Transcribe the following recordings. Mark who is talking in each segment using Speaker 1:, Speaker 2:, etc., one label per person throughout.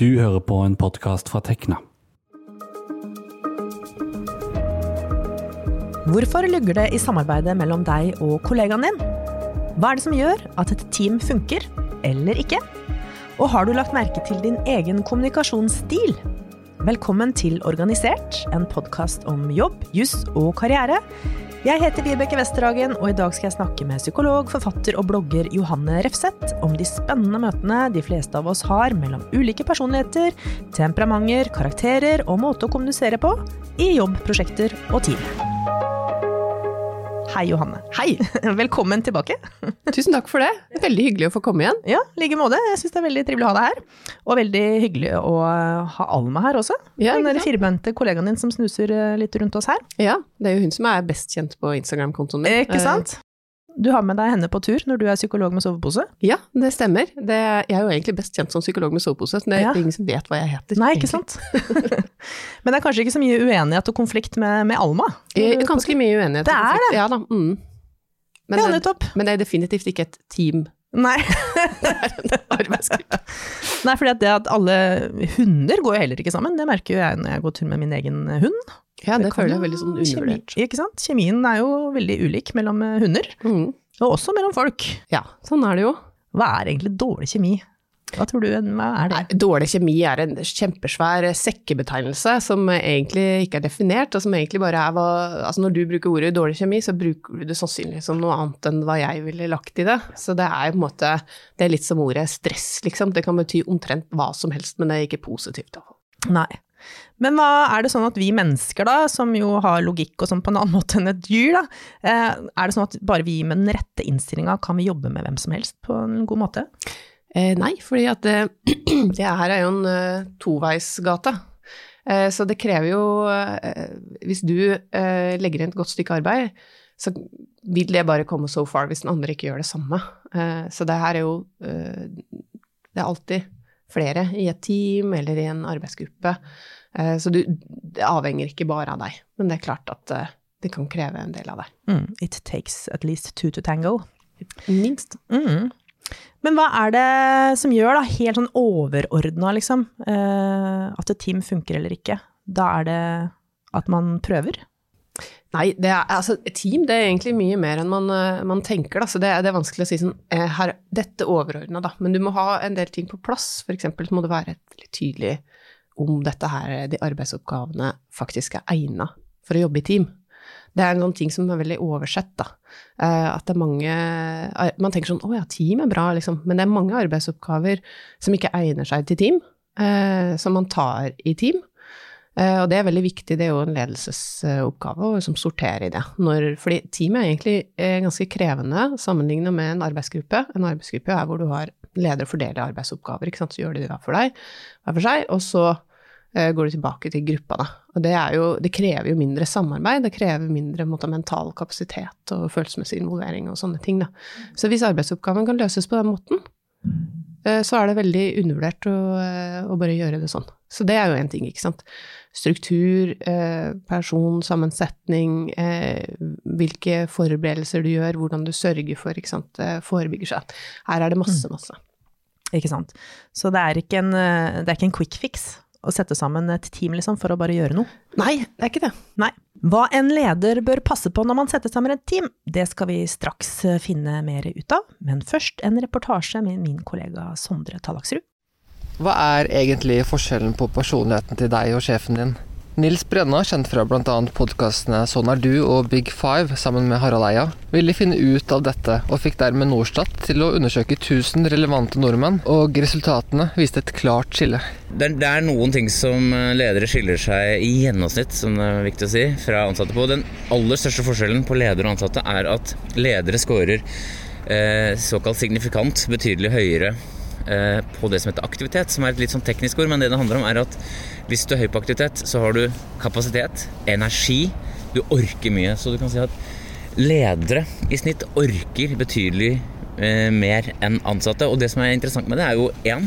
Speaker 1: Du hører på en podkast fra Tekna.
Speaker 2: Hvorfor lugger det i samarbeidet mellom deg og kollegaen din? Hva er det som gjør at et team funker, eller ikke? Og har du lagt merke til din egen kommunikasjonsstil? Velkommen til Organisert, en podkast om jobb, juss og karriere. Jeg heter Vibeke Westerhagen, og i dag skal jeg snakke med psykolog, forfatter og blogger Johanne Refseth om de spennende møtene de fleste av oss har mellom ulike personligheter, temperamenter, karakterer og måte å kommunisere på i jobb, prosjekter og team. Hei, Johanne.
Speaker 3: Hei!
Speaker 2: Velkommen tilbake.
Speaker 3: Tusen takk for det. Veldig hyggelig å få komme igjen.
Speaker 2: Ja, i like måte. Jeg syns det er veldig trivelig å ha deg her. Og veldig hyggelig å ha Alma her også.
Speaker 3: Ja,
Speaker 2: Den firbente kollegaen din som snuser eh, litt rundt oss her.
Speaker 3: Ja, det er jo hun som er best kjent på Instagram-kontoen min.
Speaker 2: Ikke sant? Du har med deg henne på tur når du er psykolog med sovepose.
Speaker 3: Ja, det stemmer. Det, jeg er jo egentlig best kjent som psykolog med sovepose, så det er
Speaker 2: Ja.
Speaker 3: ingen som vet hva jeg heter.
Speaker 2: Nei, ikke sant? Men det er kanskje ikke så mye uenighet og konflikt med, med Alma?
Speaker 3: Eh, Ganske mye uenighet.
Speaker 2: Det er det.
Speaker 3: Ja da. Mm. Men,
Speaker 2: ja,
Speaker 3: det,
Speaker 2: nettopp.
Speaker 3: men det er definitivt ikke et team.
Speaker 2: Nei.
Speaker 3: Arbeidsgruppe.
Speaker 2: Nei, fordi at det at alle hunder går jo heller ikke sammen. Det merker jo jeg når jeg går tur med min egen hund.
Speaker 3: Ja, det,
Speaker 2: det
Speaker 3: føler jeg er veldig sånn
Speaker 2: kjemi- Ikke sant? Kjemien er jo veldig ulik mellom eh, hunder,
Speaker 3: Mm.
Speaker 2: og også mellom folk.
Speaker 3: Ja, sånn er det jo.
Speaker 2: Hva er egentlig dårlig kjemi? Hva tror du hva er det?
Speaker 3: Nei, dårlig kjemi er en kjempesvær sekkebetegnelse som egentlig ikke er definert, og som egentlig bare er hva Altså når du bruker ordet dårlig kjemi, så bruker du det sannsynligvis som noe annet enn hva jeg ville lagt i det. Så det er på en måte Det er litt som ordet stress, liksom. Det kan bety omtrent hva som helst, men det er ikke positivt.
Speaker 2: Nei. Men hva er det sånn at vi mennesker da, som jo har logikk og sånn på en annen måte enn et dyr da, eh, er det sånn at bare vi med den rette innstillinga kan vi jobbe med hvem som helst på en god måte?
Speaker 3: Eh, nei, at det, det her er jo en uh, toveisgate. Eh, så det krever jo eh, Hvis du eh, legger inn et godt stykke arbeid, så vil det bare komme so far hvis den andre ikke gjør det samme. Eh, så det her er jo eh, Det er alltid flere i et team eller i en arbeidsgruppe. Eh, så du, det avhenger ikke bare av deg. Men det er klart at eh, det kan kreve en del av deg.
Speaker 2: Mm, it takes at least two to tango.
Speaker 3: Minst.
Speaker 2: Mm. Men hva er det som gjør da, helt sånn overordna liksom, eh, at et team funker eller ikke? Da er det at man prøver?
Speaker 3: Nei, er, altså, team er egentlig mye mer enn man, eh, man tenker. Det, er- det er vanskelig å si sånn eh, her, Dette overordna, da. Men du må ha en del ting på plass. Eksempel så må det være litt tydelig om dette her, de arbeidsoppgavene faktisk er egna for å jobbe i team. Det er en sånn ting som er veldig oversett, da. Eh, at det er mange Man tenker sånn å ja, team er bra, liksom. Men det er mange arbeidsoppgaver som ikke egner seg til team, som man tar i team. Eh, Og det er veldig viktig, det er jo en ledelsesoppgave å liksom sortere i det. Når, fordi teamet er egentlig eh, ganske krevende sammenlignet med en arbeidsgruppe. En arbeidsgruppe er hvor du har leder fordeler arbeidsoppgaver, ikke sant, så gjør de det hver for deg, hver for seg, og så eh, går du tilbake til gruppa, da. Og det, jo, det krever jo mindre samarbeid, det krever mindre måte, mental kapasitet og følelsesmessig involvering og sånne ting, da. Så hvis arbeidsoppgaven kan løses på den måten, så er det veldig undervurdert å, eh, å bare gjøre det sånn. Så det er jo én ting, ikke sant. Struktur, eh, personsammensetning, eh, hvilke forberedelser du gjør, hvordan du sørger for, ikke sant, eh, forebygger seg. Her er det masse, masse.
Speaker 2: Ikke sant? Så det er ikke en, eh, det er ikke en quick fix å sette sammen et team liksom, for å bare gjøre noe.
Speaker 3: Nei, det er ikke det.
Speaker 2: Nei. Hva en leder bør passe på når man setter sammen et team, det skal vi straks finne mer ut av, men først en reportasje med min kollega Sondre Tallaksrud.
Speaker 4: Hva er egentlig forskjellen på personligheten til deg og sjefen din? Nils Brenna, kjent fra bl.a. podkastene Sånn er du og Big Five sammen med Harald Eia, ville finne ut av dette, og fikk dermed Norstat til å undersøke 1000 relevante nordmenn, og resultatene viste et klart skille.
Speaker 5: Det er, det er noen ting som eh, ledere skiller seg i gjennomsnitt, som det er viktig å si, fra ansatte på. Den aller største forskjellen på ledere og ansatte er at ledere scorer eh, såkalt signifikant betydelig høyere eh, på det som heter aktivitet, som er et litt sånn teknisk ord, men det det handler om er at hvis du er høy på aktivitet, så har du kapasitet, energi, du orker mye. Så du kan si at ledere i snitt orker betydelig eh, mer enn ansatte. Og det som er interessant med det, er jo én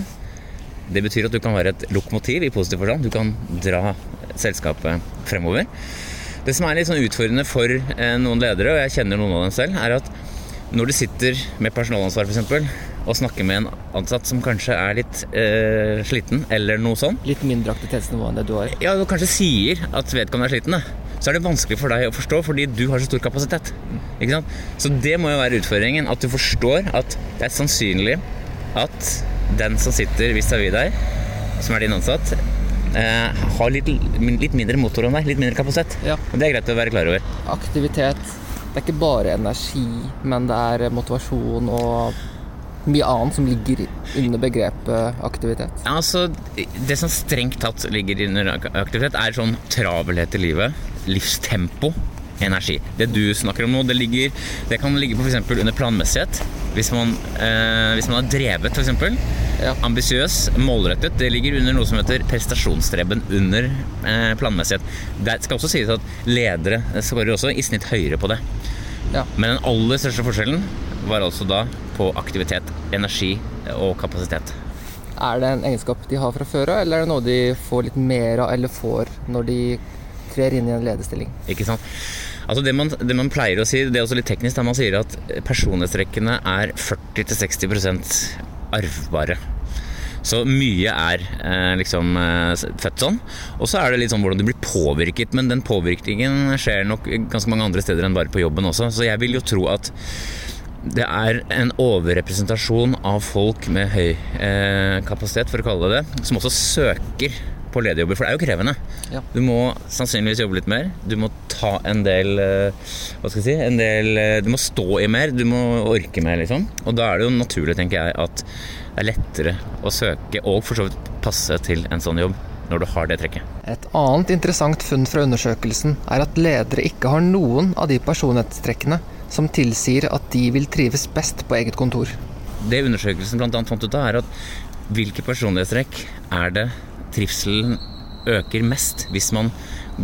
Speaker 5: det betyr at du kan være et lokomotiv i positiv forstand. Du kan dra selskapet fremover. Det som er litt sånn utfordrende for eh, noen ledere, og jeg kjenner noen av dem selv, er at når du sitter med personalansvar f.eks., å snakke med en ansatt som kanskje er litt eh, sliten, eller noe sånn,
Speaker 4: Litt mindre aktivitetsnivå enn det du har.
Speaker 5: ja, og kanskje sier at vedkommende er sliten, da, så er det vanskelig for deg å forstå fordi du har så stor kapasitet. Ikke sant? Så det må jo være utfordringen, at du forstår at det er sannsynlig at den som sitter vis-à-vis deg, som er din ansatt, eh, har litt, litt mindre motor enn deg, litt mindre kapasitet.
Speaker 4: Ja.
Speaker 5: Og det er greit å være klar over.
Speaker 4: Aktivitet. Det er ikke bare energi, men det er motivasjon og mye annet som ligger under begrepet aktivitet.
Speaker 5: Altså, det som strengt tatt ligger under aktivitet, er sånn travelhet i livet, livstempo, energi. Det du snakker om nå, det, ligger, det kan ligge på eksempel under planmessighet. Hvis man, eh, hvis man har drevet, eksempel,
Speaker 4: Ja.
Speaker 5: ambisiøs, målrettet, det ligger under noe som heter prestasjonsstreben under eh, planmessighet. Det skal også sies at ledere skårer også i snitt høyere på det.
Speaker 4: Ja.
Speaker 5: Men den aller største forskjellen var altså da på aktivitet, energi og kapasitet.
Speaker 4: Er det en egenskap de har fra før av, eller er det noe de får litt mer av, eller får når de trer inn i en lederstilling?
Speaker 5: Ikke sant? Altså det, man, det man pleier å si, det er også litt teknisk, da man sier at personlighetstrekkene er 40-60% arvbare. Så mye er eh, liksom eh, født sånn. Og så er det litt sånn hvordan du blir påvirket. Men den påvirkningen skjer nok ganske mange andre steder enn bare på jobben også. Så jeg vil jo tro at det er en overrepresentasjon av folk med høy eh, kapasitet, for å kalle det det, som også søker på lederjobber. For det er jo krevende.
Speaker 4: Ja.
Speaker 5: Du må sannsynligvis jobbe litt mer. Du må ta en del eh, Hva skal jeg si en del, eh, Du må stå i mer. Du må orke mer, liksom. Og da er det jo naturlig, tenker jeg, at det er lettere å søke og for så vidt passe til en sånn jobb når du har det trekket.
Speaker 4: Et annet interessant funn fra undersøkelsen er at ledere ikke har noen av de personlighetstrekkene som tilsier at de vil trives best på eget kontor.
Speaker 5: Det undersøkelsen annet fant ut av, er at hvilke personlighetstrekk er det trivselen øker mest hvis man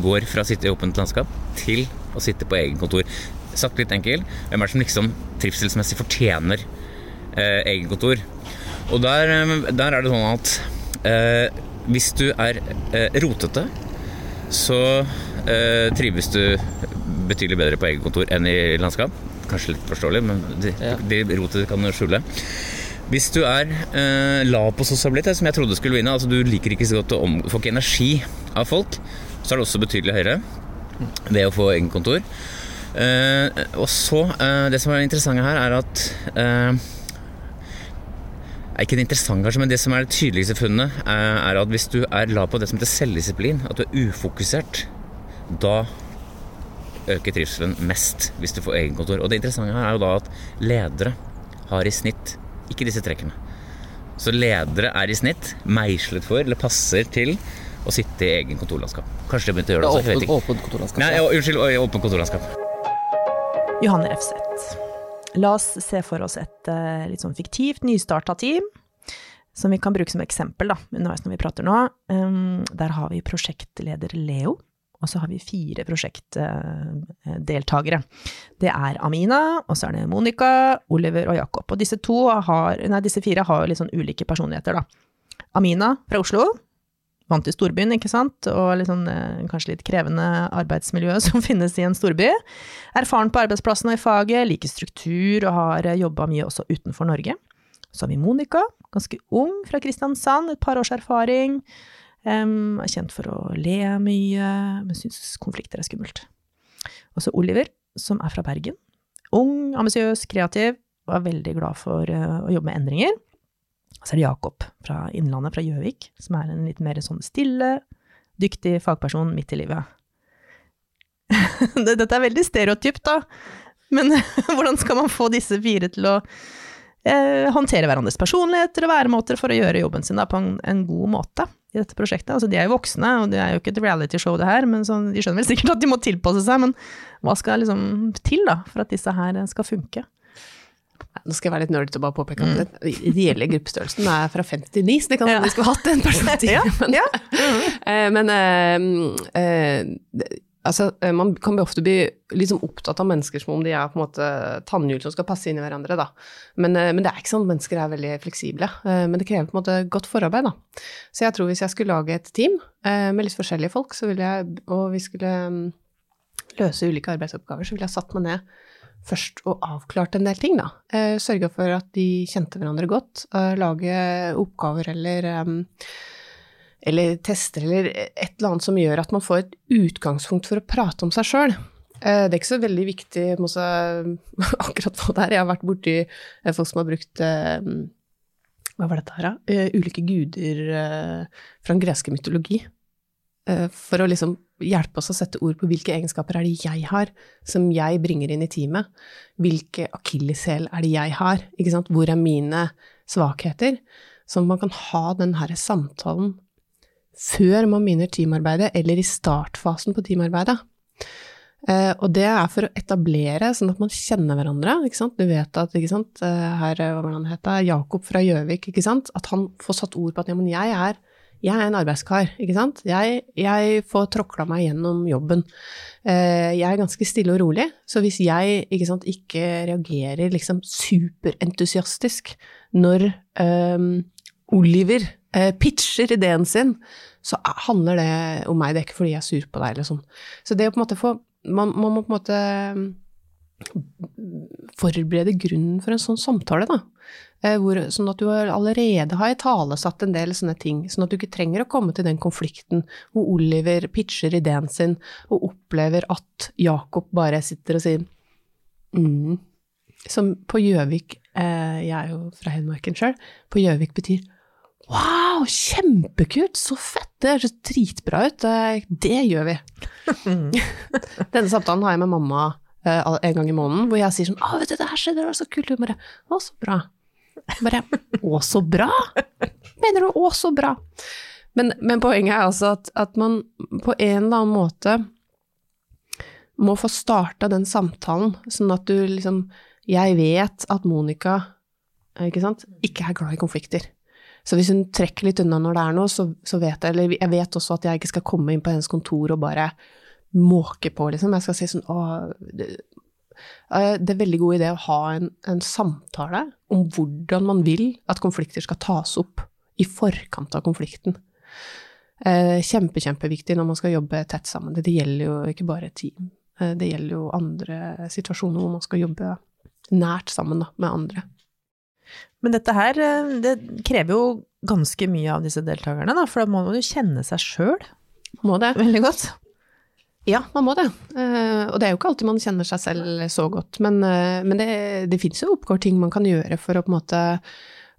Speaker 5: går fra å sitte i åpent landskap til å sitte på egen kontor. Sagt litt enkelt, hvem er det som liksom trivselsmessig fortjener eh, egen kontor? Og der, eh, der er det sånn at eh, hvis du er eh, rotete, så eh, trives du betydelig bedre på eget kontor enn i landskap. Kanskje litt forståelig, men det,
Speaker 4: Ja.
Speaker 5: de rotet kan skjule. Hvis du er eh, lav på sosialitet, som jeg trodde skulle vinne, altså du liker ikke så godt å om, får ikke energi av folk, så er det også betydelig høyere ved å få egen kontor. Eh, og så, eh, det som er interessant her, er at eh, er ikke det interessante, kanskje, men det som er det tydeligste funnet, er, er at hvis du er lav på det som heter selvdisiplin, at du er ufokusert, da øker trivselen mest hvis du får egenkontor. Og det interessante her er jo da at ledere har i snitt ikke disse trekkene. Så ledere er i snitt meislet for, eller passer til, å sitte i egen kontorlandskap. Kanskje de begynte å gjøre det også, ikke.
Speaker 4: åpent kontorlandskap.
Speaker 5: Nei, ja, unnskyld, oi, åpent kontorlandskap.
Speaker 2: Johanne Refseth. La oss se for oss et eh, litt sånn fiktivt, nystarta team, som vi kan bruke som eksempel da, underveis når vi prater nå. Um, der har vi prosjektleder Leo, og så har vi fire prosjektdeltakere. Det er Amina, og så er det Monica, Oliver og Jakob. Og disse, har, nei, disse fire har litt sånn ulike personligheter, da. Amina fra Oslo, vant til storbyen, ikke sant, og litt sånn, eh, kanskje litt krevende arbeidsmiljø som finnes i en storby. Erfaren på arbeidsplassen og i faget, liker struktur og har jobba mye også utenfor Norge. Så har vi Monica, ganske ung, fra Kristiansand, et par års erfaring. Em, er kjent for å le mye, men syns konflikter er skummelt. Og så Oliver, som er fra Bergen. Ung, ambisiøs, kreativ, og er veldig glad for uh, å jobbe med endringer. Og så er det Jakob fra Innlandet, fra Gjøvik, som er en litt mer sånn stille, dyktig fagperson midt i livet. Dette er veldig stereotypt, da. Men hvordan skal man få disse fire til å eh, håndtere hverandres personligheter og væremåter for å gjøre jobben sin da, på en, en god måte i dette prosjektet? Altså, de er jo voksne, og det er jo ikke et realityshow det her, men så, de skjønner vel sikkert at de må tilpasse seg, men hva skal liksom til da, for at disse her skal funke?
Speaker 3: Nå skal jeg være litt nerdete og bare påpeke at den ideelle gruppestørrelsen er fra 50 til 9, så det kan hende vi skulle hatt en person til.
Speaker 2: Ja,
Speaker 3: Men,
Speaker 2: Mm
Speaker 3: -hmm. men uh, eh, det- altså, eh, man kan ofte bli liksom opptatt av mennesker som om de er på en måte tannhjul som skal passe inn i hverandre. Da. Men, eh, men det er ikke sånn, at mennesker er veldig fleksible. eh, Men det krever på en måte godt forarbeid. Da. Så jeg tror hvis jeg skulle lage et team med litt forskjellige folk, jeg, og vi skulle mm, løse ulike arbeidsoppgaver, så ville jeg satt meg ned først og avklart en del ting, da. Sørga for at de kjente hverandre godt. Lage oppgaver eller em, eller tester eller et eller annet som gjør at man får et utgangspunkt for å prate om seg sjøl. Det er ikke så veldig viktig måse, akkurat hva det er. Jeg har vært borti eh, folk som har brukt eh, Hva var dette her, da? Eh, Ulike guder eh, fra den greske mytologi. Eh, For å liksom hjelpe oss å sette ord på hvilke egenskaper er det jeg har, som jeg bringer inn i teamet. Hvilke akilleshæl er det jeg har? Ikke sant? Hvor er mine svakheter? Sånn at man kan ha den her samtalen før man begynner teamarbeidet, eller i startfasen på teamarbeidet. Eh, og det er for å etablere, sånn at man kjenner hverandre. Du vet at sant? eh, her, hva han het, Jakob fra Gjøvik, at han får satt ord på at ja, men jeg er, jeg er en arbeidskar, ikke sant. Jeg, jeg får tråkla meg gjennom jobben. Eh, jeg er ganske stille og rolig, så hvis jeg ikke, sant, ikke reagerer liksom superentusiastisk når eh, Oliver uh, pitcher ideen sin, så handler det om meg, det er ikke fordi jeg er sur på deg eller sånn. Så det å på en måte få man, man må på en måte forberede grunnen for en sånn samtale, da. Eh, Hvor, sånn at du allerede har italesatt en del sånne ting, sånn at du ikke trenger å komme til den konflikten hvor Oliver pitcher ideen sin og opplever at Jakob bare sitter og sier mm. Som på Gjøvik, eh, jeg er jo fra Hedmarken sjøl, på Gjøvik betyr Wow, kjempekult, så fett, det høres dritbra ut, det, det gjør vi. Denne samtalen har jeg med mamma eh, en gang i måneden, hvor jeg sier sånn 'Å, vet du, det her skjedde, det var så kult', hun bare 'Å, så bra'. Jeg Bare 'Å, så bra'? Mener du 'å, så bra'? Men, men poenget er altså at, at man på en eller annen måte må få starta den samtalen, sånn at du liksom Jeg vet at Monica ikke, sant, ikke er glad i konflikter. Så hvis hun trekker litt unna når det er noe, så, så vet jeg Eller jeg vet også at jeg ikke skal komme inn på hennes kontor og bare måke på, liksom. Jeg skal si sånn Å, det, eh, det er veldig god idé å ha en, en samtale om hvordan man vil at konflikter skal tas opp i forkant av konflikten. Eh, Kjempe, kjempeviktig når man skal jobbe tett sammen. Det gjelder jo ikke bare team. Eh, Det gjelder jo andre situasjoner hvor man skal jobbe nært sammen da, med andre.
Speaker 2: Men dette her, eh, det krever jo ganske mye av disse deltakerne, da, for da må man jo kjenne seg sjøl
Speaker 3: Må det?
Speaker 2: veldig godt.
Speaker 3: Ja, man må det. Eh, og det er jo ikke alltid man kjenner seg selv så godt, men, eh, men det, det fins jo oppgaver ting man kan gjøre for å på en måte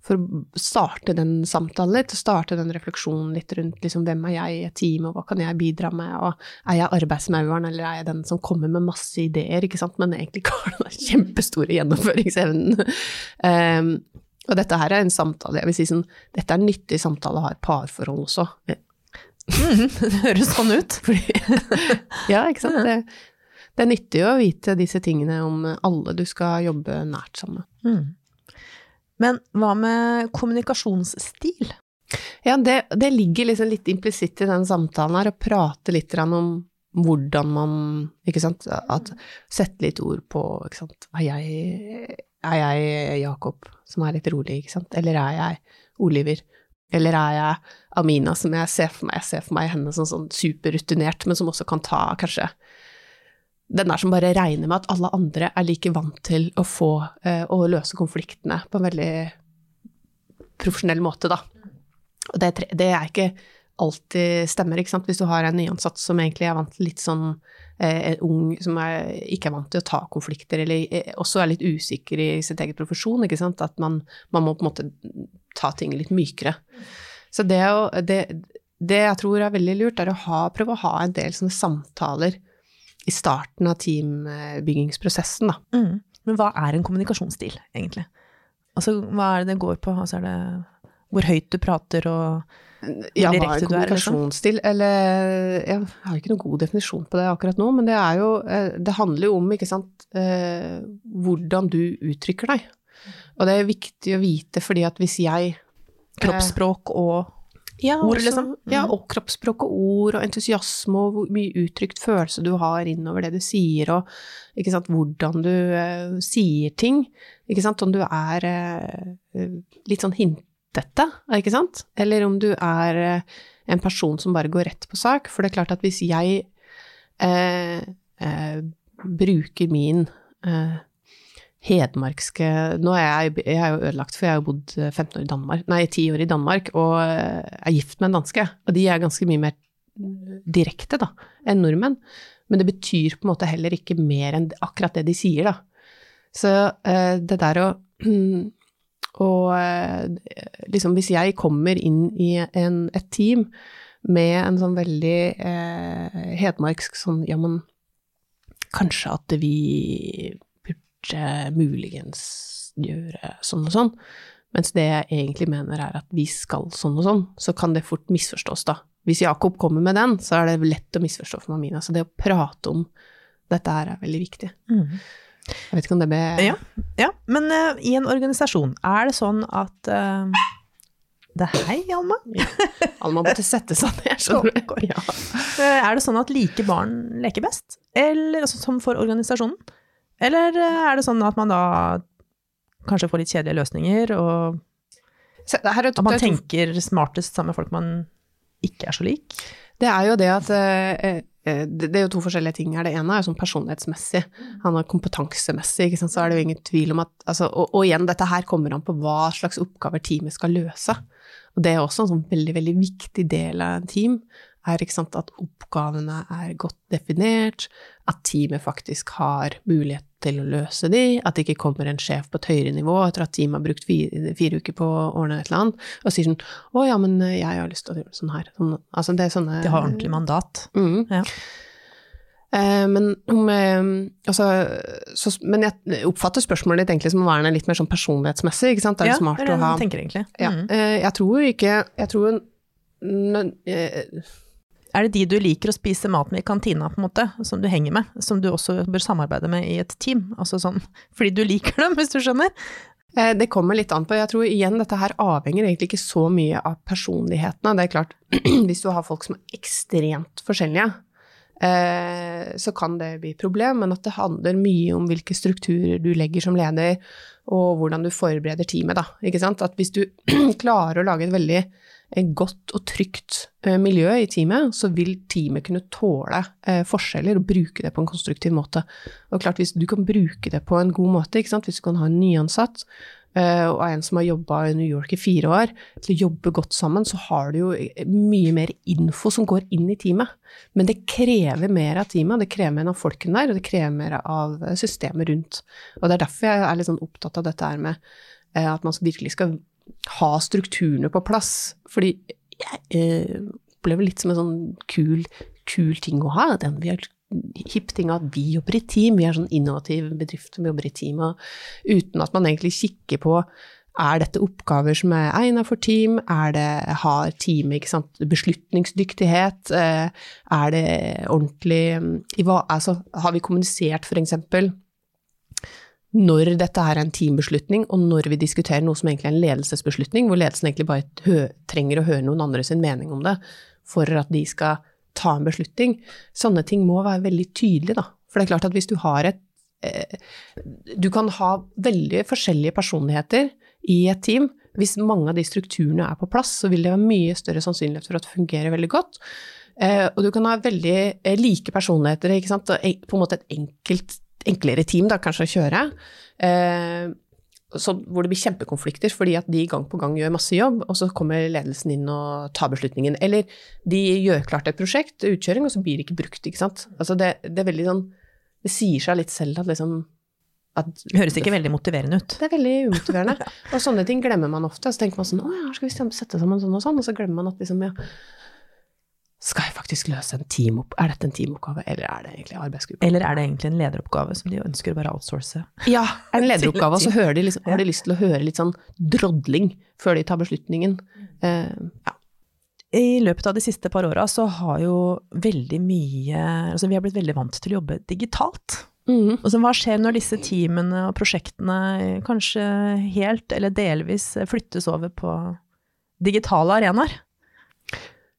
Speaker 3: for å starte den samtalen litt, starte den refleksjonen litt rundt liksom, hvem er jeg i et team, og hva kan jeg bidra med, og er jeg arbeidsmauren, eller er jeg den som kommer med masse ideer, ikke sant, men egentlig ikke har den kjempestore gjennomføringsevnen. Um, og dette her er en samtale, jeg vil si sånn, dette er en nyttig samtale å ha i parforhold også.
Speaker 2: det høres sånn ut.
Speaker 3: Ja, ikke sant. Det, det er nyttig å vite disse tingene om alle du skal jobbe nært sammen med.
Speaker 2: Mm. Men hva med kommunikasjonsstil?
Speaker 3: Ja, det, det ligger liksom litt implisitt i den samtalen her, å prate litt om hvordan man Ikke sant, at Sette litt ord på ikke sant, er jeg, er jeg Jakob, som er litt rolig, ikke sant, eller er jeg Oliver? Eller er jeg Amina, som jeg ser for meg, jeg ser for meg henne som sånn superrutinert, men som også kan ta kanskje den der som bare regner med at alle andre er like vant til å få eh, å løse konfliktene på en veldig profesjonell måte, da. Og det, det er ikke alltid stemmer, ikke sant. Hvis du har en nyansatt som egentlig er vant til litt sånn eh, ung som er, ikke er vant til å ta konflikter, eller eh, også er litt usikker i sitt eget profesjon, ikke sant. At man, man må på en måte ta ting litt mykere. Så det, det, det jeg tror er veldig lurt, er å ha, prøve å ha en del sånne samtaler i starten av teambyggingsprosessen, da.
Speaker 2: Mm. Men hva er en kommunikasjonsstil, egentlig? Altså, hva er det det går på? Altså, er det hvor høyt du prater og
Speaker 3: Ja, hva er
Speaker 2: Ja, hva er, liksom?
Speaker 3: kommunikasjonsstil? Eller Jeg har ikke noen god definisjon på det akkurat nå, men det er jo eh, Det handler jo om, ikke sant, eh, hvordan du uttrykker deg. Og det er viktig å vite, fordi at hvis jeg
Speaker 2: kroppsspråk og
Speaker 3: ja,
Speaker 2: Ord,
Speaker 3: også-
Speaker 2: liksom.
Speaker 3: Ja,
Speaker 2: Mhm.
Speaker 3: og kroppsspråk og ord og entusiasme og hvor mye uttrykt følelse du har innover det du sier, og sant, hvordan du uh, sier ting. Sant, om du er uh, litt sånn hintete, ikke sant, eller om du er uh, en person som bare går rett på sak. For det er klart at hvis jeg bruker min hedmarkske Nå er jeg, jeg er jo ødelagt, for jeg har jo bodd 15 år i Danmark, nei, 10 år i Danmark, og er gift med en danske. Og de er ganske mye mer direkte, da, enn nordmenn. Men det betyr på en måte heller ikke mer enn akkurat det de sier, da. Så eh, det der å Og eh, liksom hvis jeg kommer inn i en, et team med en sånn veldig eh, hedmarksk sånn ja, men kanskje at vi muligens gjøre sånn og sånn, mens det jeg egentlig mener er at vi skal sånn og sånn, så kan det fort misforstås, da. Hvis Jakob kommer med den, så er det lett å misforstå for Mamina. Så det å prate om dette her er veldig viktig.
Speaker 2: Mm.
Speaker 3: Jeg vet ikke om det ble
Speaker 2: Ja, ja. men uh, i en organisasjon, er det sånn at uh, det er Hei, Alma.
Speaker 3: Alma måtte sette seg ned, skjønner du. Ja.
Speaker 2: Eh, er det sånn at like barn leker best? Eller altså, som for organisasjonen? Eller er det sånn at man da kanskje får litt kjedelige løsninger, og at man tenker smartest sammen med folk man ikke er så lik?
Speaker 3: Det er jo det at eh, det er jo to forskjellige ting her. Det ene er jo sånn personlighetsmessig, han er kompetansemessig, ikke sant? så er det jo ingen tvil om at altså, og, og, igjen, dette her kommer an på hva slags oppgaver teamet skal løse. Og det er også en sånn veldig, veldig viktig del av en team, er sant, at oppgavene er godt definert, at teamet faktisk har mulighet til å løse de, at det ikke kommer en sjef på et høyere nivå etter at teamet har brukt fire, fire, uker på å ordne et eller annet, og sier sånn 'Å ja, men jeg har lyst til å gjøre sånn her'. Sånn, altså det er sånne
Speaker 2: De har ordentlig mandat.
Speaker 3: Mm.
Speaker 2: Ja.
Speaker 3: Eh, men, um, altså, så, men jeg oppfatter spørsmålet ditt egentlig som være litt mer sånn personlighetsmessig. ikke sant? Det er
Speaker 2: ja,
Speaker 3: smart
Speaker 2: det er det
Speaker 3: å ha
Speaker 2: tenker egentlig.
Speaker 3: ja.
Speaker 2: Mm.
Speaker 3: Eh, Jeg tror ikke Jeg tror nø- eh,
Speaker 2: Er det de du liker å spise mat med i kantina, på en måte, som du henger med, som du også bør samarbeide med i et team? Altså sånn fordi du liker dem, hvis du skjønner?
Speaker 3: Eh, Det kommer litt an på. Jeg tror igjen dette her avhenger egentlig ikke så mye av personlighetene. Det er klart, hvis du har folk som er ekstremt forskjellige, eh, så kan det bli et problem, men at det handler mye om hvilke strukturer du legger som leder, og hvordan du forbereder teamet, da. Ikke sant? At hvis du klarer å lage et veldig godt og trygt eh, miljø i teamet, så vil teamet kunne tåle eh, forskjeller og bruke det på en konstruktiv måte. Og klart, hvis du kan bruke det på en god måte, hvis du kan ha en nyansatt eh, og en som har jobba i New York i fire år, til å jobbe godt sammen, så har du jo mye mer info som går inn i teamet. Men det krever mer av teamet, det krever mer av folkene der, og det krever mer av systemet rundt. Og det er derfor jeg er litt sånn opptatt av dette her med at man virkelig skal ha strukturene på plass. Fordi jeg eh, opplever litt som en sånn kul, kul ting å ha. Den vi er hipp ting at vi jobber i team, vi er sånn innovativ bedrift som jobber i team, uten at man egentlig kikker på er dette oppgaver som er egnet for team? Er det, har teamet beslutningsdyktighet? Eh, Er det ordentlig hva, altså, Har vi kommunisert for eksempel når dette her er en teambeslutning, og når vi diskuterer noe som egentlig er en ledelsesbeslutning, hvor ledelsen egentlig bare trenger å høre noen andre sin mening om det for at de skal ta en beslutning. Sånne ting må være veldig tydelige, da. For det er klart at hvis du har et eh, Du kan ha veldig forskjellige personligheter i et team. Hvis mange av de strukturene er på plass, så vil det være mye større sannsynlighet for at det fungerer veldig godt. Eh, og du kan ha veldig eh, like personligheter, på en måte et enkelt, enklere team da, kanskje å kjøre. Eh, så, hvor det blir kjempekonflikter fordi at de gang på gang gjør masse jobb, og så kommer ledelsen inn og tar beslutningen. Eller de gjør klart et prosjekt, utkjøring, og så blir det ikke brukt, ikke sant. Altså det, det er veldig sånn Det sier seg litt selv at liksom at
Speaker 2: Det høres ikke veldig motiverende ut.
Speaker 3: det er veldig umotiverende. Og sånne ting glemmer man ofte. Så tenker man sånn Å ja, skal vi sette sammen sånn og sånn. Og så glemmer man at liksom, ja Skal jeg faktisk løse en teamopp... Er dette en teamoppgave, eller er det egentlig en arbeidsgruppe?
Speaker 2: Eller er det egentlig en lederoppgave som de ønsker å bare outsource?
Speaker 3: Ja, en lederoppgave, og så
Speaker 2: Til-
Speaker 3: hører de liksom, har de lyst til å høre litt sånn drodling før de tar beslutningen. Uh, ja.
Speaker 2: I løpet av de siste par åra så har jo veldig mye Altså vi har blitt veldig vant til å jobbe digitalt.
Speaker 3: Mm.
Speaker 2: Og så hva skjer når disse teamene og prosjektene kanskje helt eller delvis flyttes over på digitale arenaer?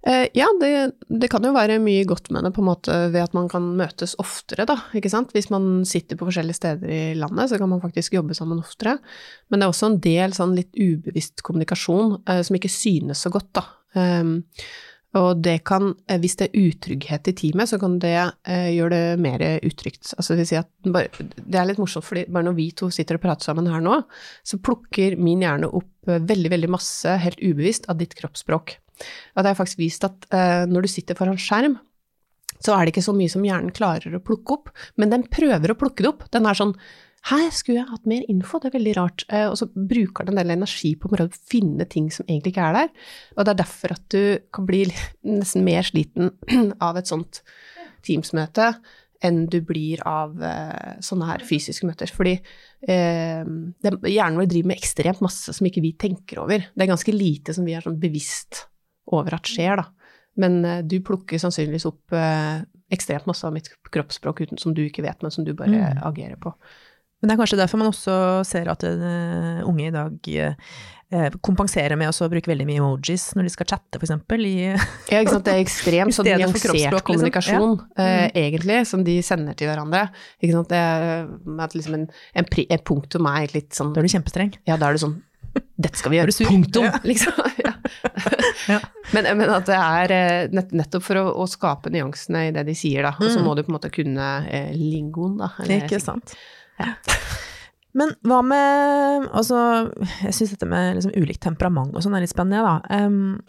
Speaker 3: Eh, ja, det, det kan jo være mye godt med det på en måte ved at man kan møtes oftere, da. Ikke sant? Hvis man sitter på forskjellige steder i landet, så kan man faktisk jobbe sammen oftere. Men det er også en del sånn litt ubevisst kommunikasjon eh, som ikke synes så godt, da. Um, Og det kan, eh, hvis det er utrygghet i teamet, så kan det eh, gjøre det mer utrygt. Altså det si bare, det er litt morsomt, fordi bare når vi to sitter og prater sammen her nå, så plukker min hjerne opp eh, veldig, veldig masse, helt ubevisst, av ditt kroppsspråk. Og det er faktisk vist at uh, når du sitter foran skjerm, så er det ikke så mye som hjernen klarer å plukke opp, men den prøver å plukke det opp. Den er sånn her skulle jeg hatt mer info, det er veldig rart. Eh, og så bruker den en del energi på å finne ting som egentlig ikke er der. Og det er derfor at du kan bli nesten mer sliten av et sånt Teams-møte enn du blir av eh, sånne her fysiske møter. Fordi eh, hjernen vår driver med ekstremt masse som ikke vi tenker over. Det er ganske lite som vi er sånn bevisst over at skjer, da. Men eh, du plukker sannsynligvis opp eh, ekstremt masse av mitt kroppsspråk uten, som du ikke vet, men som du bare mm. agerer på.
Speaker 2: Men det er kanskje derfor man også ser at uh, unge i dag kompenserer med å bruke veldig mye emojis når de skal chatte, f.eks.
Speaker 3: ja, ikke sant. Det er ekstremt sånn nyansert liksom. kommunikasjon, liksom. ja. uh, egentlig, som de sender til hverandre. Ikke sant. Det er liksom en, en, en punktum er litt sånn
Speaker 2: Da er du kjempestreng.
Speaker 3: Ja, da er du sånn dette skal vi gjøre, punktum! Ja. Liksom. Ja. ja. Men, men, at det er nett, nettopp for å, å, skape nyansene i det de sier, da. Og så mm. må du på en måte kunne eh, lingoen, da.
Speaker 2: Eller, ikke sant. Men hva med Altså, jeg syns dette med liksom ulikt temperament og sånn er litt spennende, da. Um,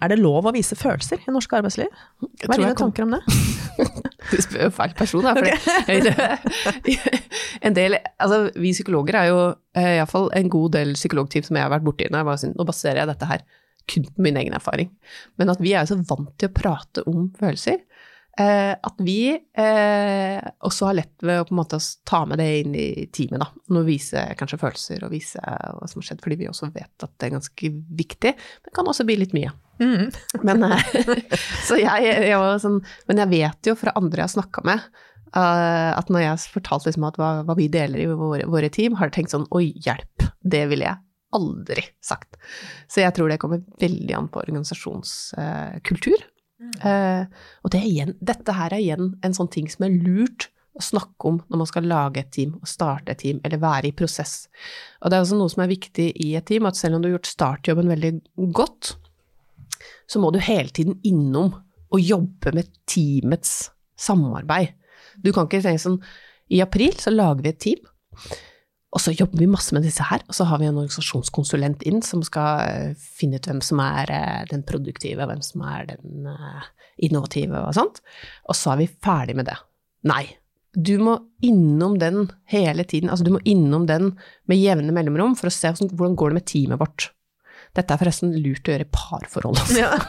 Speaker 2: er det lov å vise følelser i norsk arbeidsliv? Hva er dine tanker om det?
Speaker 3: du spør jo feil person, da. Okay. en del Altså, vi psykologer er jo eh, iallfall en god del psykologteam som jeg har vært borti. Når jeg nå baserer jeg dette her kun på min egen erfaring. Men at vi er jo så vant til å prate om følelser. Eh, at vi eh, også har lett ved å på en måte ta med det inn i teamet, da. Nå vise kanskje følelser og vise hva som har skjedd, fordi vi også vet at det er ganske viktig. Men kan også bli litt mye. Mm. Men, eh, så jeg, jeg sånn, men jeg vet jo fra andre jeg har snakka med, uh, at når jeg har fortalt liksom at hva, hva, vi deler i våre, våre team, har de tenkt sånn oi, hjelp, det ville jeg aldri sagt. Så jeg tror det kommer veldig an på organisasjonskultur. Uh, Uh, og det igjen, dette her er igjen en sånn ting som er lurt å snakke om når man skal lage et team og starte et team, eller være i prosess. Og det er også noe som er viktig i et team, at selv om du har gjort startjobben veldig godt, så må du hele tiden innom og jobbe med teamets samarbeid. Du kan ikke tenke sånn I april så lager vi et team. Og så jobber vi masse med disse her, og så har vi en organisasjonskonsulent inn som skal eh, finne ut hvem som er eh, den produktive, hvem som er den eh, innovative og sånt. Og så er vi ferdig med det. Nei. Du må innom den hele tiden, altså du må innom den med jevne mellomrom for å se hvordan går det med teamet vårt. Dette er forresten lurt å gjøre i parforhold også. Ja.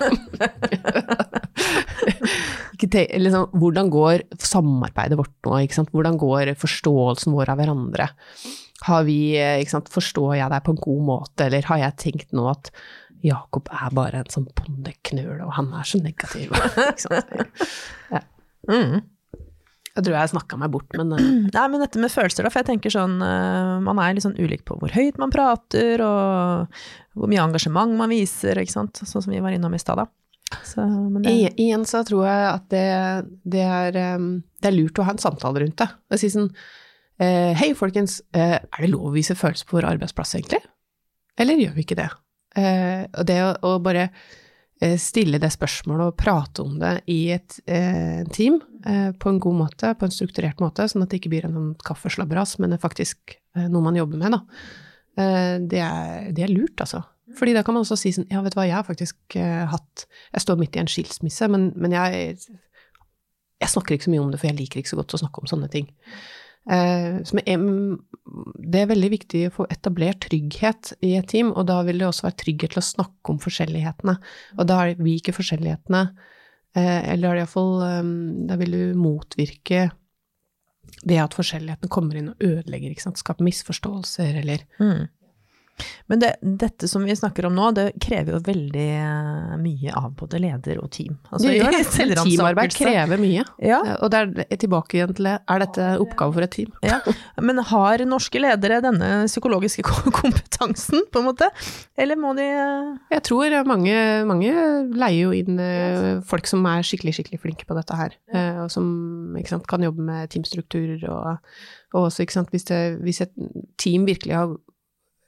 Speaker 3: liksom, hvordan går samarbeidet vårt nå? Hvordan går forståelsen vår av hverandre? Har vi, eh, Forstår jeg deg på en god måte, eller har jeg tenkt nå at Jakob er bare en sånn bondeknøl, og han er så negativ? Ja. Mm. Jeg tror jeg snakka meg bort, men uh...
Speaker 2: Nei, men dette med følelser, da, for jeg tenker sånn uh, Man er litt sånn ulik på hvor høyt man prater, og hvor mye engasjement man viser, ikke sant. Sånn som vi var innom i stad, da.
Speaker 3: Så, det... I, igjen så tror jeg at det, det, er, um, det, er, lurt å ha en samtale rundt det. Og si sånn Eh, hei, folkens, eh, er det lov å vise følelser på vår arbeidsplass, egentlig? Eller gjør vi ikke det? Eh, og det å, å bare eh, stille det spørsmålet og prate om det i et eh, team eh, på en god måte, på en strukturert måte, sånn at det ikke blir en sånn kaffeslabberas, men det er faktisk noe man jobber med, da. Det er, det, er, lurt, altså. Fordi da kan man også si sånn Ja, vet du hva, jeg har faktisk hatt Jeg står midt i en skilsmisse, men, men jeg, jeg snakker ikke så mye om det, for jeg liker ikke så godt å snakke om sånne ting. Eh, det er veldig viktig å få etablert trygghet i et team, og da vil det også være trygghet til å snakke om forskjellighetene. Og da er vi ikke forskjellighetene, eh, eller iallfall Da vil du motvirke det at forskjellighetene kommer inn og ødelegger, ikke sant, skaper misforståelser eller mm.
Speaker 2: Men det, dette som vi snakker om nå, det krever jo veldig eh, mye av både leder og team.
Speaker 3: Altså, det gjør det. Teamarbeid krever mye. Ja. Og det er tilbake igjen til det. Er dette oppgave for et team?
Speaker 2: Ja. Men har norske ledere denne psykologiske kompetansen, på en måte? Eller må de eh,
Speaker 3: Jeg tror mange, mange leier jo inn eh, folk som er skikkelig, skikkelig flinke på dette her. Og som sant, kan jobbe med teamstrukturer og, og også, sant, hvis, det, hvis et team virkelig har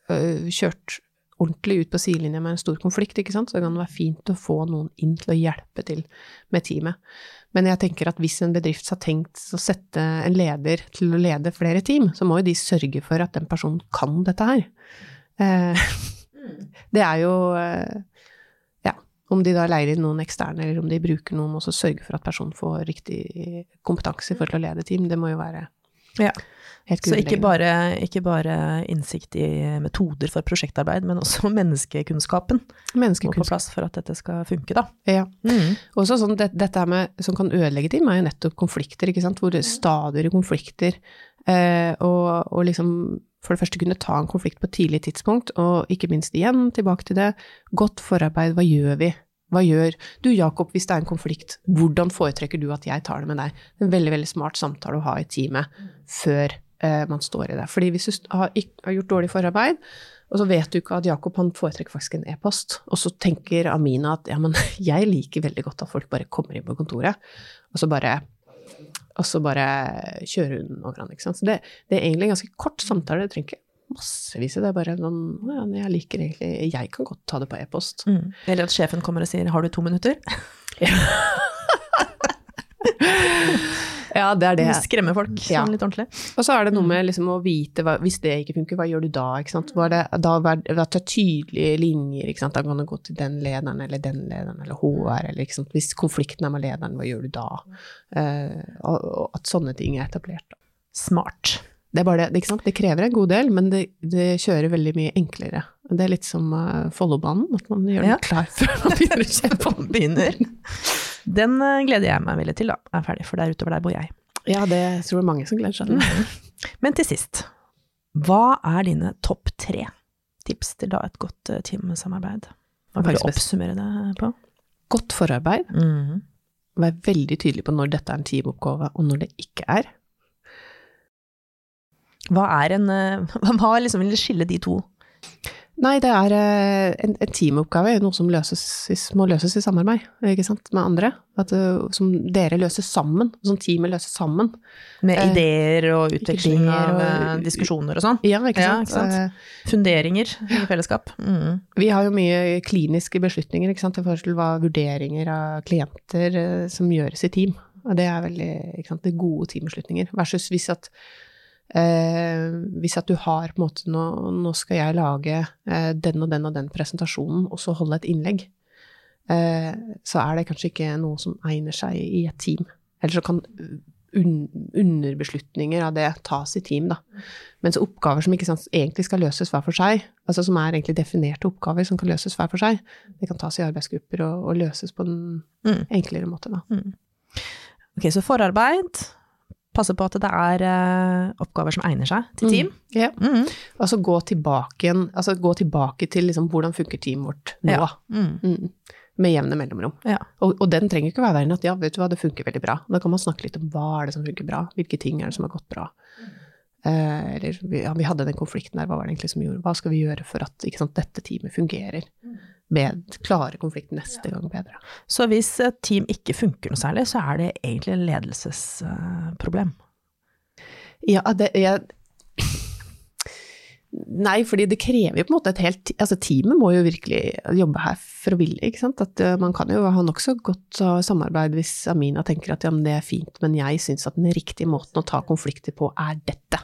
Speaker 3: kjørt ordentlig ut på sidelinja med en stor konflikt, ikke sant, så det kan være fint å få noen inn til å hjelpe til med teamet. Men jeg tenker at hvis en bedrift har tenkt å sette en leder til å lede flere team, så må jo de sørge for at den personen kan dette her. Eh, det er jo eh, Ja, om de da leier inn noen eksterne, eller om de bruker noen, og så sørger for at personen får riktig kompetanse for å lede team, det må jo være
Speaker 2: Ja. Så ikke bare, ikke bare innsikt i metoder for prosjektarbeid, men også menneskekunnskapen må på plass for at dette skal funke, da.
Speaker 3: Ja.
Speaker 2: Mm.
Speaker 3: Også sånn, det, dette med, som kan ødelegge ting, er jo nettopp konflikter, ikke sant, hvor det stadig er konflikter, eh, og, og liksom for det første kunne ta en konflikt på et tidlig tidspunkt, og ikke minst igjen, tilbake til det, godt forarbeid, hva gjør vi? Hva gjør du, Jakob, hvis det er en konflikt, hvordan foretrekker du at jeg tar det med deg? En veldig, veldig smart samtale å ha i teamet før eh, man står i det. Fordi hvis du har, har gjort dårlig forarbeid, og så vet du ikke at Jakob han foretrekker faktisk en e-post, og så tenker Amina at ja, men jeg liker veldig godt at folk bare kommer inn på kontoret, og så bare og så bare kjører hun over han, ikke sant. Så det, det er egentlig en ganske kort samtale, det trenger ikke massevis i det, bare sånn ja, jeg liker egentlig Jeg kan godt ta det på e-post.
Speaker 2: Mm. Eller at sjefen kommer og sier 'har du to minutter'?
Speaker 3: Ja, det er det.
Speaker 2: Skremme folk
Speaker 3: Ja.
Speaker 2: sånn litt ordentlig.
Speaker 3: Og så er det noe med liksom å vite hva, Hvis det ikke funker, hva gjør du da? Ikke sant? Hva det, da er det tydelige linjer. Ikke sant? Da kan du gå til den lederen eller den lederen eller HR. Eller, ikke sant? Hvis konflikten er med lederen, hva gjør du da? Uh, og, og at sånne ting er etablert.
Speaker 2: Smart.
Speaker 3: Det er bare det, ikke sant? Det krever en god del, men det, det kjører veldig mye enklere. Det er litt som uh, Follobanen, at man gjør
Speaker 2: Ja.
Speaker 3: den klar før man begynner å kjøre på.
Speaker 2: Begynner. Den eh, gleder jeg meg veldig til, da. Er ferdig, for der utover der bor jeg.
Speaker 3: Ja, det tror jeg mange som gleder seg til.
Speaker 2: Men til sist, hva er dine topp tre tips til da et godt eh, teamsamarbeid? Hva kan du oppsummere det på?
Speaker 3: Godt forarbeid.
Speaker 2: Mm.
Speaker 3: Vær veldig tydelig på når dette er en teamoppgave, og når det ikke er.
Speaker 2: Hva en eh, Hva liksom vil skille de to?
Speaker 3: Nei, det er eh, en, en teamoppgave, noe som løses, må løses i samarbeid med andre. At, eh, som dere løser sammen, som teamet løser sammen.
Speaker 2: Med ideer og utveksling
Speaker 3: ideer og-
Speaker 2: diskusjoner og sånn?
Speaker 3: Ja, ikke
Speaker 2: Ja,
Speaker 3: sant?
Speaker 2: ikke sant? Funderinger i fellesskap? Mm.
Speaker 3: Vi har jo mye kliniske beslutninger, i forhold til hva vurderinger av klienter som gjøres i team. Og det er veldig, sant, det gode teambeslutninger. Versus hvis at, eh, hvis at du har på en måte, nå, nå skal jeg lage eh, den og den og den presentasjonen, og så holde et innlegg. Eh, så er det kanskje ikke noe som egner seg i et team. Eller så kan un underbeslutninger av det tas i team, da. Mens oppgaver som ikke sant, egentlig skal løses hver for seg, altså som er egentlig definerte oppgaver som kan løses hver for seg, det kan tas i arbeidsgrupper og, og løses på en
Speaker 2: Mm.
Speaker 3: enklere måte, da.
Speaker 2: Ok, så forarbeid. Passe på at det er uh, oppgaver som egner seg til team.
Speaker 3: Ja.
Speaker 2: Mm.
Speaker 3: Altså gå tilbake altså gå tilbake til liksom hvordan funker teamet vårt nå,
Speaker 2: Ja. Mm.
Speaker 3: mm. med jevne mellomrom.
Speaker 2: Ja.
Speaker 3: Og, og den trenger ikke være verre enn at ja, vet du hva, det funker veldig bra. Da kan man snakke litt om hva er det som funker bra, hvilke ting er det som har gått bra. Eh, eller vi- ja, vi hadde den konflikten der, hva var det egentlig som gjorde, hva skal vi gjøre for at sant, dette teamet fungerer? Med, klare konflikten neste gang bedre.
Speaker 2: Så hvis et team ikke funker noe særlig, så er det egentlig en ledelsesproblem.
Speaker 3: Ja, det jeg, Nei, fordi det krever jo på en måte et helt Altså, teamet må jo virkelig jobbe her for å ville, ikke sant. At eh, man kan jo ha nokså godt uh, samarbeid hvis Amina tenker at ja, men det er fint, men jeg syns at den riktige måten å ta konflikter på er dette.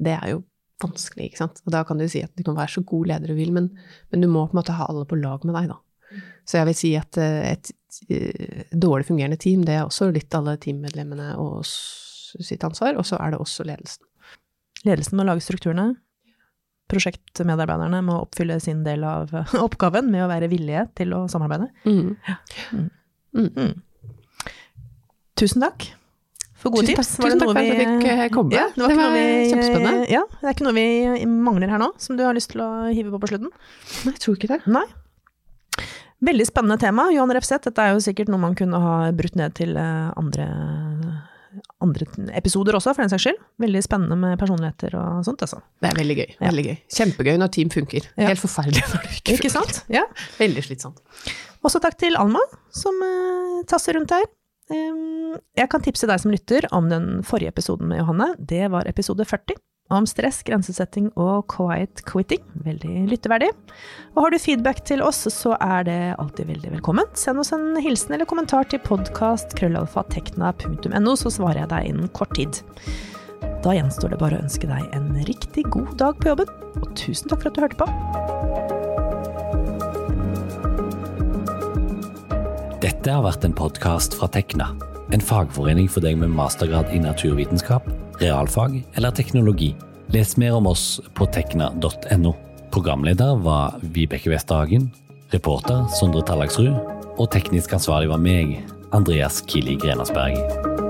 Speaker 3: Det er jo vanskelig, ikke sant. Og da kan du si at du kan være så god leder du vil, men, men du må på en måte ha alle på lag med deg, da. Så jeg vil si at et, et eh, dårlig fungerende team, det er også litt alle teammedlemmene og sitt ansvar, og så er det også ledelsen.
Speaker 2: Ledelsen må lage strukturene. Prosjektmedarbeiderne må oppfylle sin del av eh, oppgaven med å være villige til å samarbeide. Tusen takk for gode tips.
Speaker 3: tusen takk for at jeg fikk, eh, komme.
Speaker 2: Ja, det var,
Speaker 3: Det var
Speaker 2: vi,
Speaker 3: kjempespennende.
Speaker 2: Ja, det er ikke noe vi mangler her nå, som du har lyst til å hive på på slutten?
Speaker 3: Nei, jeg tror ikke det.
Speaker 2: Nei. Veldig spennende tema, Johan Refseth. Dette er jo sikkert noe man kunne ha brutt ned til eh, andre, andre episoder også, for den saks skyld. Veldig spennende med personligheter og sånt, altså.
Speaker 3: Det er veldig gøy.
Speaker 2: Ja.
Speaker 3: Veldig gøy. Kjempegøy når team funker.
Speaker 2: Ja.
Speaker 3: Helt forferdelig når det ikke,
Speaker 2: Ikke sant? Ja.
Speaker 3: Veldig slitsomt.
Speaker 2: Også takk til Alma, som uh, tasser rundt her. Jeg kan tipse deg som lytter om den forrige episoden med Johanne. Det var episode 40, om stress, grensesetting og quiet quitting. Veldig lytteverdig. Og har du feedback til oss, så er det alltid veldig velkommen. Send oss en hilsen eller kommentar til podkast.krøllalfatekna.no, så svarer jeg deg innen kort tid. Da gjenstår det bare å ønske deg en riktig god dag på jobben, og tusen takk for at du hørte på.
Speaker 1: Dette har vært en podkast fra Tekna, en fagforening for deg med mastergrad i naturvitenskap, realfag eller teknologi. Les mer om oss på tekna.no. Programleder var Vibeke Westhagen, reporter Sondre Tallagsrud, og teknisk ansvarlig var meg, Andreas Kili Grenasberg.